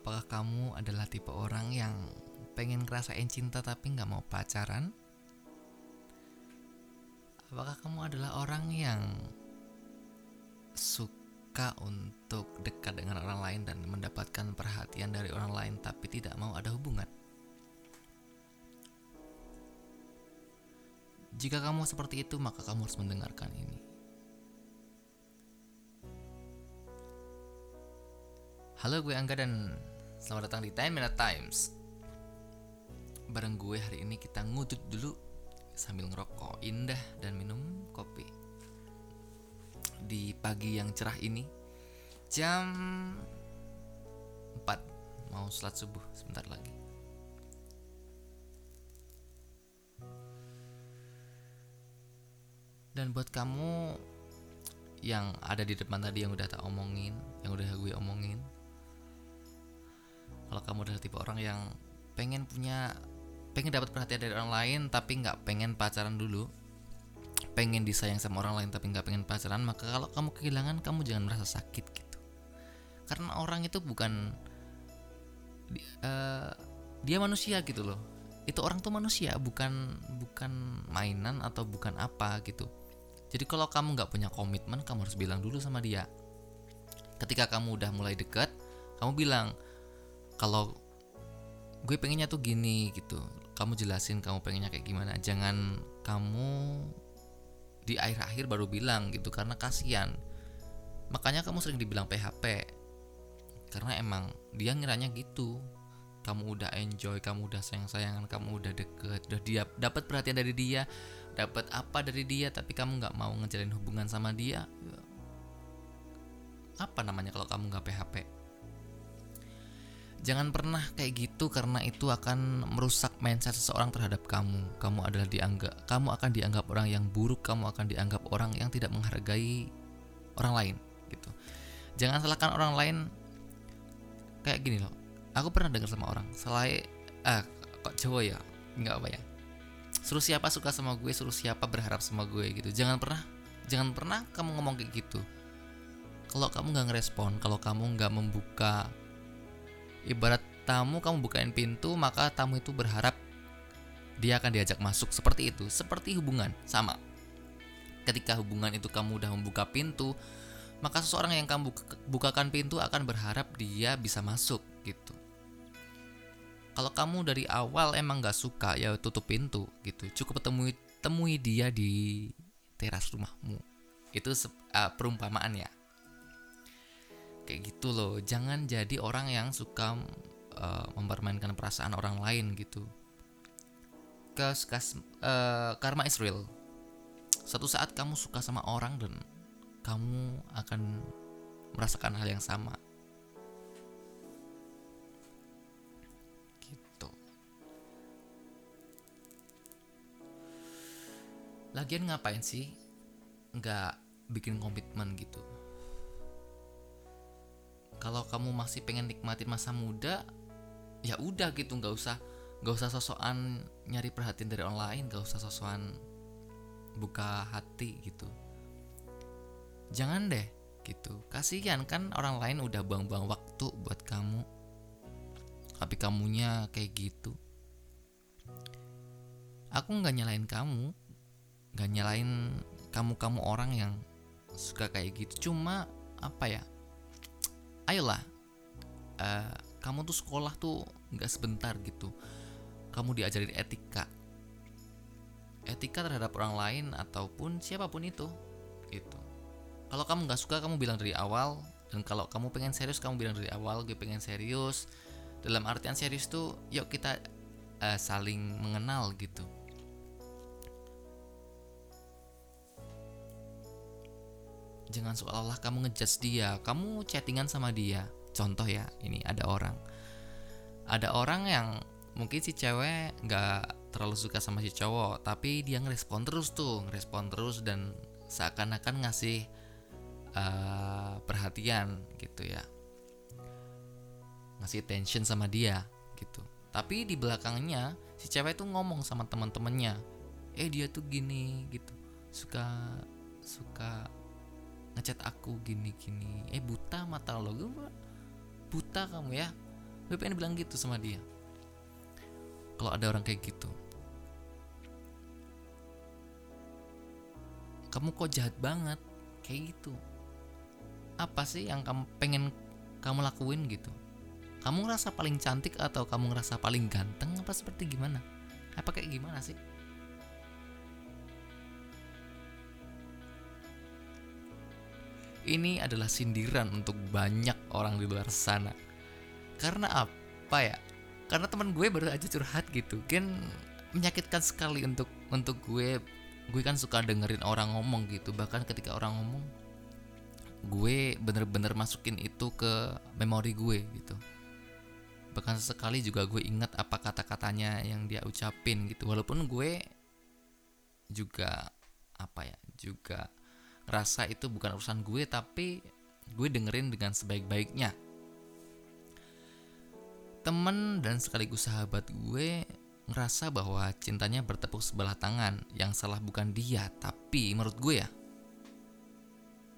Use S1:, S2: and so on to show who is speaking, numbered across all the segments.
S1: apakah kamu adalah tipe orang yang pengen ngerasain cinta tapi nggak mau pacaran? Apakah kamu adalah orang yang suka untuk dekat dengan orang lain dan mendapatkan perhatian dari orang lain tapi tidak mau ada hubungan? Jika kamu seperti itu, maka kamu harus mendengarkan ini. Halo, gue Angga dan selamat datang di Time Minute Times. Bareng gue hari ini kita ngudut dulu sambil ngerokok indah dan minum kopi. Di pagi yang cerah ini, jam 4 mau sholat subuh sebentar lagi. Dan buat kamu yang ada di depan tadi yang udah tak omongin, yang udah gue omongin, kalau kamu adalah tipe orang yang pengen punya, pengen dapat perhatian dari orang lain tapi nggak pengen pacaran dulu, pengen disayang sama orang lain tapi nggak pengen pacaran, maka kalau kamu kehilangan kamu jangan merasa sakit gitu. Karena orang itu bukan uh, dia manusia gitu loh. Itu orang tuh manusia, bukan bukan mainan atau bukan apa gitu jadi kalau kamu nggak punya komitmen, kamu harus bilang dulu sama dia. Ketika kamu udah mulai dekat, kamu bilang kalau gue pengennya tuh gini gitu. Kamu jelasin kamu pengennya kayak gimana. Jangan kamu di akhir-akhir baru bilang gitu karena kasihan. Makanya kamu sering dibilang PHP. Karena emang dia ngiranya gitu. Kamu udah enjoy, kamu udah sayang-sayangan, kamu udah deket, udah dia dapat perhatian dari dia, dapat apa dari dia tapi kamu nggak mau ngejalin hubungan sama dia apa namanya kalau kamu nggak PHP jangan pernah kayak gitu karena itu akan merusak mindset seseorang terhadap kamu. Kamu adalah dianggap kamu akan dianggap orang yang buruk kamu akan dianggap orang yang tidak menghargai orang lain gitu. Jangan salahkan orang lain. Kayak gini loh aku pernah dengar sama orang selain ah kok cowok ya? Nggak apa ya? Suruh siapa suka sama gue suruh siapa berharap sama gue gitu. Jangan pernah jangan pernah kamu ngomong kayak gitu. Kalau kamu nggak ngerespon kalau kamu nggak membuka ibarat tamu kamu bukain pintu maka tamu itu berharap dia akan diajak masuk. Seperti itu. Seperti hubungan. Sama. Ketika hubungan itu kamu udah membuka pintu maka seseorang yang kamu bukakan pintu akan berharap dia bisa masuk gitu. Kalau kamu dari awal emang nggak suka ya tutup pintu gitu. Cukup temui temui dia di teras rumahmu. Itu uh, perumpamaan ya kayak gitu loh. Jangan jadi orang yang suka uh, mempermainkan perasaan orang lain gitu. Kas kas uh, karma is real. Satu saat kamu suka sama orang dan kamu akan merasakan hal yang sama. Lagian ngapain sih nggak bikin komitmen gitu kalau kamu masih pengen nikmatin masa muda ya udah gitu nggak usah nggak usah sosokan nyari perhatian dari orang lain nggak usah sosokan buka hati gitu. Jangan deh gitu. Kasihan kan orang lain udah buang-buang waktu buat kamu. Tapi kamunya kayak gitu. Aku nggak nyalain kamu gak nyalain kamu-kamu orang yang suka kayak gitu. Cuma apa ya ayolah uh, kamu tuh sekolah tuh nggak sebentar gitu. Kamu diajarin etika. Etika terhadap orang lain ataupun siapa pun itu gitu. Kalau kamu nggak suka kamu bilang dari awal. Dan kalau kamu pengen serius kamu bilang dari awal gue pengen serius. Dalam artian serius tuh yuk kita uh, saling mengenal gitu jangan seolah-olah kamu ngejudge dia. Kamu chattingan sama dia. Contoh ya ini ada orang. Ada orang yang mungkin si cewek nggak terlalu suka sama si cowok tapi dia ngerespon terus tuh ngerespon terus dan seakan-akan ngasih uh, perhatian gitu ya. Ngasih attention sama dia gitu. Tapi di belakangnya si cewek tuh ngomong sama teman-temannya. Eh dia tuh gini gitu. Suka suka ngechat aku gini gini eh buta mata lo gue buta kamu ya. Gue pengen bilang gitu sama dia. Kalau ada orang kayak gitu kamu kok jahat banget? Kayak gitu. Apa sih yang kamu pengen kamu lakuin gitu? Kamu ngerasa paling cantik atau kamu ngerasa paling ganteng apa seperti gimana? Apa kayak gimana sih ini adalah sindiran untuk banyak orang di luar sana. Karena apa ya? Karena teman gue baru aja curhat gitu. Kan menyakitkan sekali untuk untuk gue. Gue kan suka dengerin orang ngomong gitu. Bahkan ketika orang ngomong gue bener-bener masukin itu ke memori gue gitu. Bahkan sekali juga gue ingat apa kata-katanya yang dia ucapin gitu. Walaupun gue juga apa ya juga ngerasa itu bukan urusan gue tapi gue dengerin dengan sebaik-baiknya temen dan sekaligus sahabat gue ngerasa bahwa cintanya bertepuk sebelah tangan. Yang salah bukan dia, tapi menurut gue ya.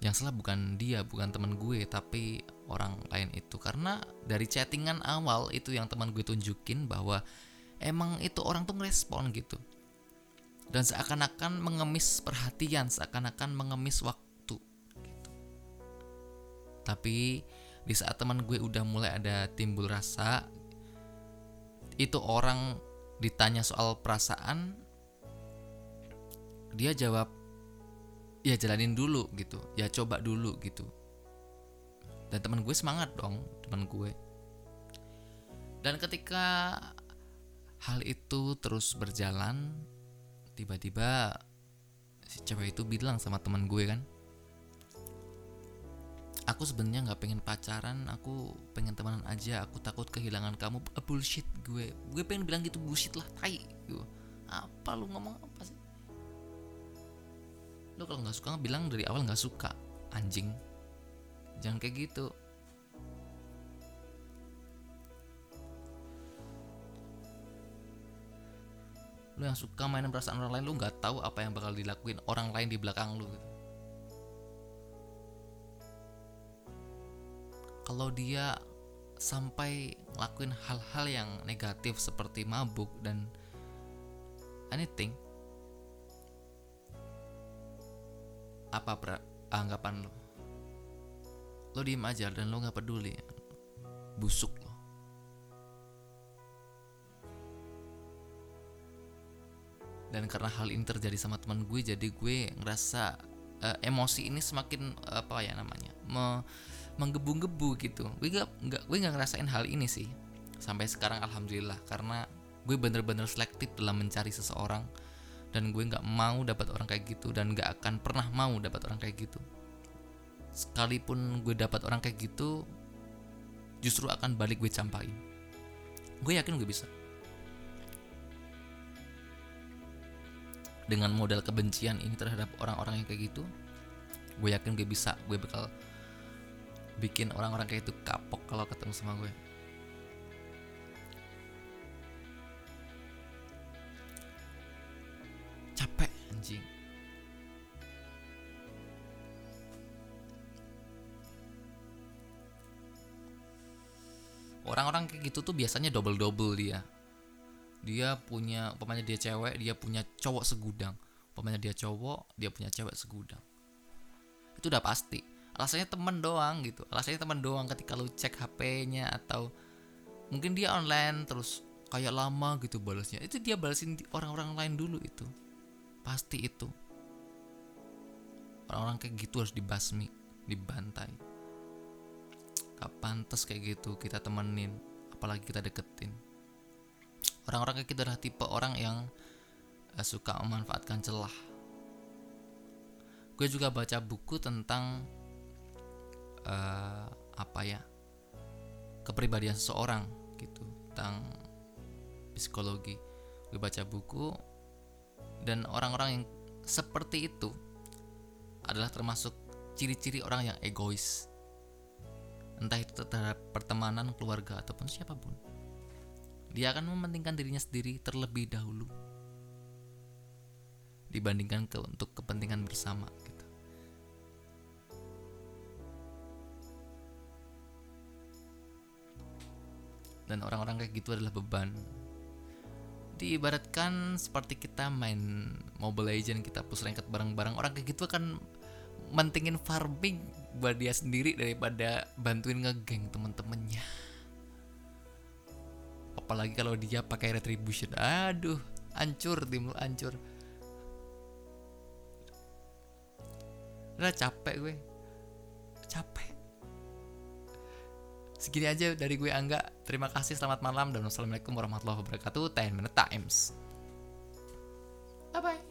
S1: Yang salah bukan dia, bukan teman gue, tapi orang lain itu. Karena dari chattingan awal itu yang teman gue tunjukin bahwa emang itu orang tuh ngerespon gitu. Dan seakan-akan mengemis perhatian, seakan-akan mengemis waktu. Gitu. Tapi di saat teman gue udah mulai ada timbul rasa itu orang ditanya soal perasaan dia jawab ya jalanin dulu gitu ya coba dulu gitu dan teman gue semangat dong teman gue dan ketika hal itu terus berjalan tiba-tiba si cewek itu bilang sama teman gue kan aku sebenarnya nggak pengen pacaran aku pengen temenan aja aku takut kehilangan kamu. A bullshit gue gue pengen bilang gitu bullshit lah tai. Gue apa lu ngomong apa sih? Lu kalau nggak suka bilang dari awal nggak suka anjing. Jangan kayak gitu lu yang suka mainin perasaan orang lain lu nggak tahu apa yang bakal dilakuin orang lain di belakang lu. Kalau dia sampai ngelakuin hal-hal yang negatif seperti mabuk dan anything apa pra, anggapan lo lo diem aja dan lo nggak peduli. Busuk dan karena hal ini terjadi sama teman gue jadi gue ngerasa uh, emosi ini semakin apa ya namanya me, menggebu-gebu gitu. Gue gak, gak gue gak ngerasain hal ini sih sampai sekarang alhamdulillah. Karena gue bener-bener selektif dalam mencari seseorang dan gue nggak mau dapat orang kayak gitu dan gak akan pernah mau dapat orang kayak gitu. Sekalipun gue dapat orang kayak gitu justru akan balik gue campain. Gue yakin gue bisa dengan modal kebencian ini terhadap orang-orang yang kayak gitu gue yakin gue bisa gue bakal bikin orang-orang kayak itu kapok kalau ketemu sama gue. Capek anjing. Orang-orang kayak gitu tuh biasanya double double dia dia punya umpamanya dia cewek dia punya cowok segudang. Umpamanya dia cowok dia punya cewek segudang. Itu udah pasti. Alasannya temen doang gitu. Alasannya temen doang ketika lu cek HP-nya atau mungkin dia online terus kayak lama gitu balasnya. Itu dia balasin orang-orang lain dulu itu. Pasti itu. Orang-orang kayak gitu harus dibasmi dibantai. Gak pantas kayak gitu kita temenin apalagi kita deketin orang-orang kayak kita gitu adalah tipe orang yang uh, suka memanfaatkan celah. Gue juga baca buku tentang uh, apa ya kepribadian seseorang gitu tentang psikologi. Gue baca buku dan orang-orang yang seperti itu adalah termasuk ciri-ciri orang yang egois. Entah itu terhadap pertemanan keluarga ataupun siapa pun dia akan mementingkan dirinya sendiri terlebih dahulu dibandingkan ke untuk kepentingan bersama dan orang-orang kayak gitu adalah beban. Diibaratkan seperti kita main Mobile Legend kita push ranked bareng-bareng orang kayak gitu akan mentingin farming buat dia sendiri daripada bantuin ngegeng temen-temennya apalagi kalau dia pakai retribution. Aduh hancur tim lu hancur. Udah capek gue. Capek. Segini aja dari gue Angga. Terima kasih selamat malam dan wassalamualaikum warahmatullahi wabarakatuh. 10 minute times. Bye bye